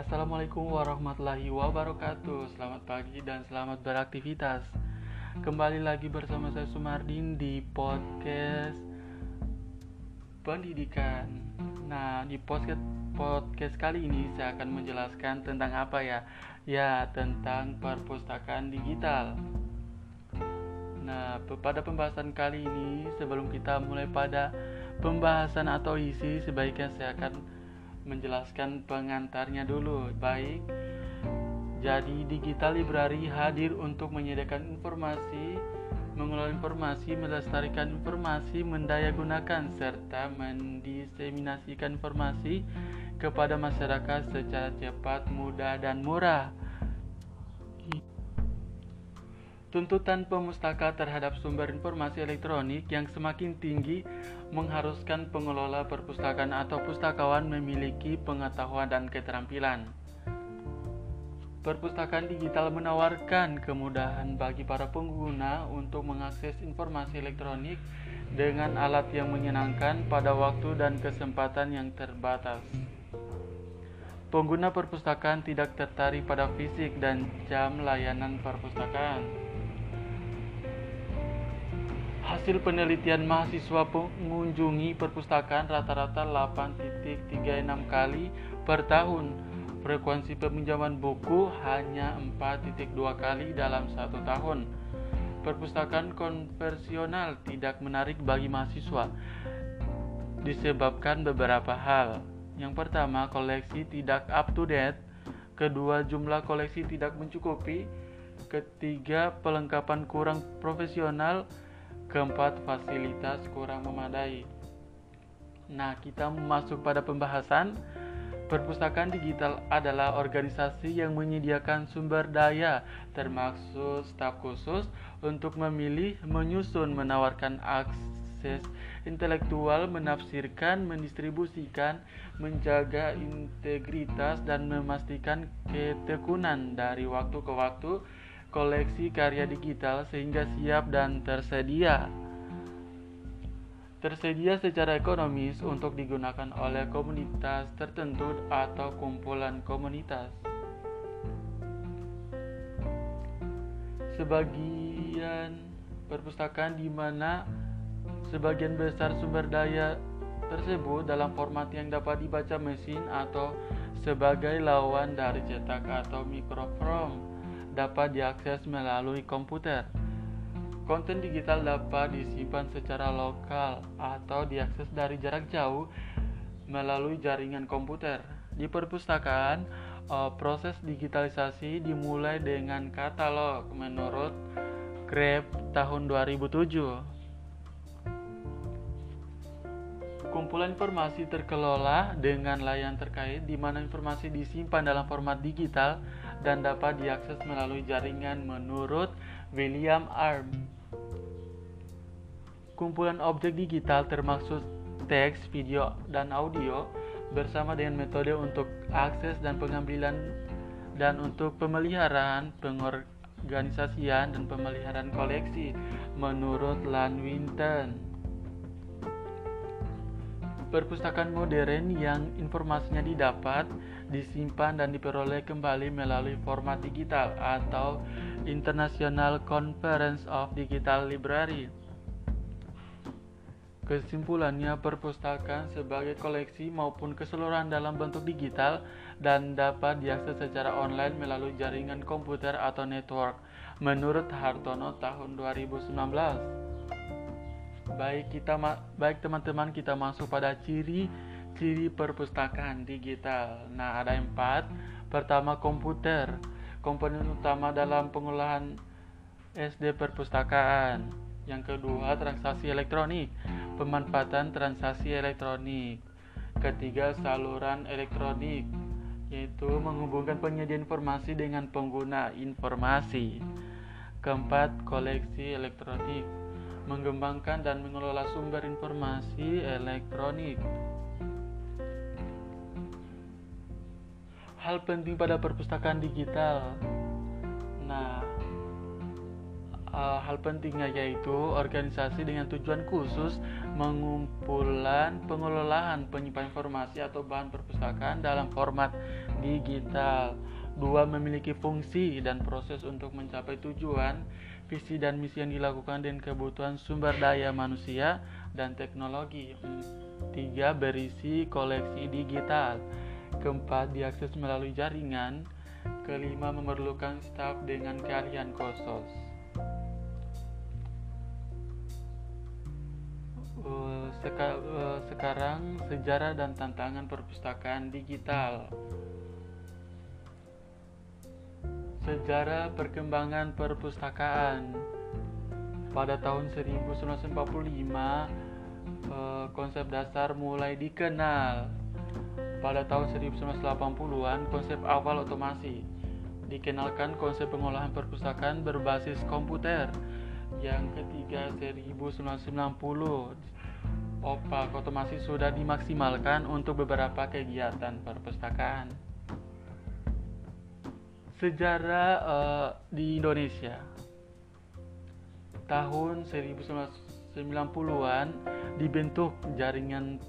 Assalamualaikum warahmatullahi wabarakatuh. Selamat pagi dan selamat beraktivitas. Kembali lagi bersama saya Sumardin di podcast pendidikan. Nah di podcast, podcast kali ini saya akan menjelaskan tentang apa ya? Ya tentang perpustakaan digital. Nah pada pembahasan kali ini sebelum kita mulai pada pembahasan atau isi Sebaiknya saya akan menjelaskan pengantarnya dulu. Baik. Jadi Digital Library hadir untuk menyediakan informasi, mengelola informasi, melestarikan informasi, mendayagunakan serta mendiseminasikan informasi kepada masyarakat secara cepat, mudah dan murah. Tuntutan pemustaka terhadap sumber informasi elektronik yang semakin tinggi mengharuskan pengelola perpustakaan atau pustakawan memiliki pengetahuan dan keterampilan. Perpustakaan digital menawarkan kemudahan bagi para pengguna untuk mengakses informasi elektronik dengan alat yang menyenangkan pada waktu dan kesempatan yang terbatas. Pengguna perpustakaan tidak tertarik pada fisik dan jam layanan perpustakaan Hasil penelitian mahasiswa mengunjungi perpustakaan rata-rata 8.36 kali per tahun. Frekuensi peminjaman buku hanya 4.2 kali dalam satu tahun. Perpustakaan konversional tidak menarik bagi mahasiswa disebabkan beberapa hal. Yang pertama, koleksi tidak up to date. Kedua, jumlah koleksi tidak mencukupi. Ketiga, pelengkapan kurang profesional Keempat, fasilitas kurang memadai. Nah, kita masuk pada pembahasan. Perpustakaan digital adalah organisasi yang menyediakan sumber daya, termasuk staf khusus, untuk memilih, menyusun, menawarkan akses intelektual, menafsirkan, mendistribusikan, menjaga integritas, dan memastikan ketekunan dari waktu ke waktu koleksi karya digital sehingga siap dan tersedia. Tersedia secara ekonomis untuk digunakan oleh komunitas tertentu atau kumpulan komunitas. Sebagian perpustakaan di mana sebagian besar sumber daya tersebut dalam format yang dapat dibaca mesin atau sebagai lawan dari cetak atau mikrofilm dapat diakses melalui komputer. Konten digital dapat disimpan secara lokal atau diakses dari jarak jauh melalui jaringan komputer. Di perpustakaan, eh, proses digitalisasi dimulai dengan katalog menurut Grab tahun 2007. Kumpulan informasi terkelola dengan layanan terkait di mana informasi disimpan dalam format digital dan dapat diakses melalui jaringan menurut William Arm. Kumpulan objek digital termasuk teks, video, dan audio bersama dengan metode untuk akses dan pengambilan dan untuk pemeliharaan, pengorganisasian, dan pemeliharaan koleksi menurut Lanwinton. Perpustakaan modern yang informasinya didapat, disimpan dan diperoleh kembali melalui format digital atau International Conference of Digital Library. Kesimpulannya, perpustakaan sebagai koleksi maupun keseluruhan dalam bentuk digital dan dapat diakses secara online melalui jaringan komputer atau network, menurut Hartono tahun 2019 baik kita baik teman-teman kita masuk pada ciri-ciri perpustakaan digital. Nah, ada empat. Pertama komputer, komponen utama dalam pengolahan SD perpustakaan. Yang kedua transaksi elektronik, pemanfaatan transaksi elektronik. Ketiga saluran elektronik, yaitu menghubungkan penyedia informasi dengan pengguna informasi. Keempat koleksi elektronik mengembangkan dan mengelola sumber informasi elektronik. Hal penting pada perpustakaan digital. Nah, hal pentingnya yaitu organisasi dengan tujuan khusus mengumpulan pengelolaan penyimpan informasi atau bahan perpustakaan dalam format digital. Dua, memiliki fungsi dan proses untuk mencapai tujuan, visi dan misi yang dilakukan dan kebutuhan sumber daya manusia dan teknologi. Tiga, berisi koleksi digital. Keempat, diakses melalui jaringan. Kelima, memerlukan staf dengan keahlian khusus. Seka, uh, sekarang sejarah dan tantangan perpustakaan digital. Sejarah perkembangan perpustakaan pada tahun 1945 eh, konsep dasar mulai dikenal. Pada tahun 1980-an konsep awal otomasi dikenalkan konsep pengolahan perpustakaan berbasis komputer. Yang ketiga 1990 opak otomasi sudah dimaksimalkan untuk beberapa kegiatan perpustakaan sejarah uh, di Indonesia tahun 1990-an dibentuk jaringan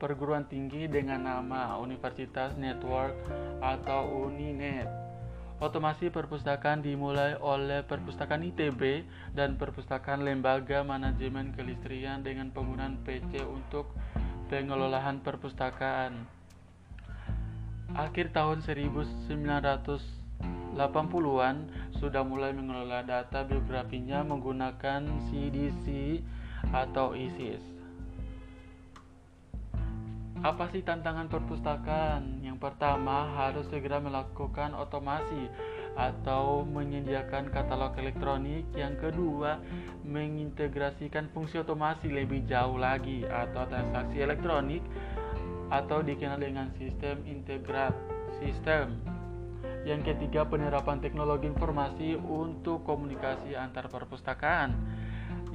perguruan tinggi dengan nama Universitas Network atau Uninet. Otomasi perpustakaan dimulai oleh Perpustakaan ITB dan Perpustakaan Lembaga Manajemen Kelistrian dengan penggunaan PC untuk pengelolaan perpustakaan. Akhir tahun 1900 80-an sudah mulai mengelola data biografinya menggunakan CDC atau ISIS. Apa sih tantangan perpustakaan? Yang pertama, harus segera melakukan otomasi atau menyediakan katalog elektronik. Yang kedua, mengintegrasikan fungsi otomasi lebih jauh lagi atau transaksi elektronik atau dikenal dengan sistem integrat sistem. Yang ketiga, penerapan teknologi informasi untuk komunikasi antar perpustakaan.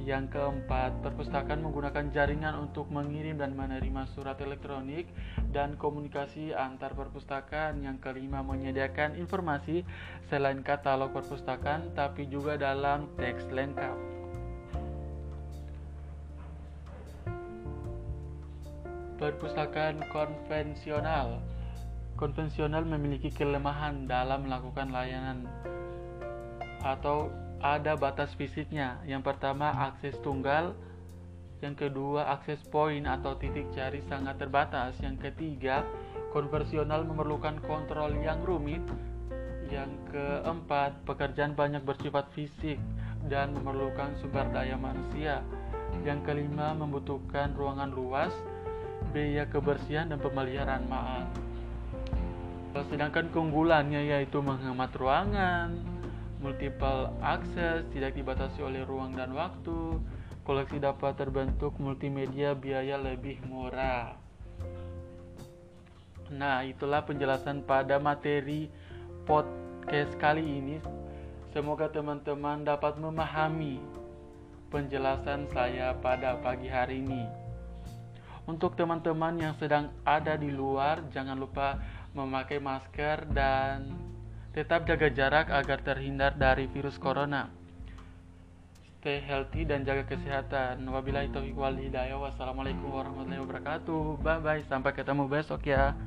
Yang keempat, perpustakaan menggunakan jaringan untuk mengirim dan menerima surat elektronik dan komunikasi antar perpustakaan. Yang kelima, menyediakan informasi selain katalog perpustakaan tapi juga dalam teks lengkap. Perpustakaan konvensional konvensional memiliki kelemahan dalam melakukan layanan atau ada batas fisiknya. Yang pertama, akses tunggal. Yang kedua, akses poin atau titik cari sangat terbatas. Yang ketiga, konvensional memerlukan kontrol yang rumit. Yang keempat, pekerjaan banyak bersifat fisik dan memerlukan sumber daya manusia. Yang kelima, membutuhkan ruangan luas, biaya kebersihan dan pemeliharaan mahal. Sedangkan keunggulannya yaitu menghemat ruangan, multiple akses, tidak dibatasi oleh ruang dan waktu, koleksi dapat terbentuk multimedia biaya lebih murah. Nah, itulah penjelasan pada materi podcast kali ini. Semoga teman-teman dapat memahami penjelasan saya pada pagi hari ini. Untuk teman-teman yang sedang ada di luar, jangan lupa memakai masker, dan tetap jaga jarak agar terhindar dari virus corona. Stay healthy dan jaga kesehatan. Wabillahi taufiq wal hidayah. Wassalamualaikum warahmatullahi wabarakatuh. Bye bye. Sampai ketemu besok ya.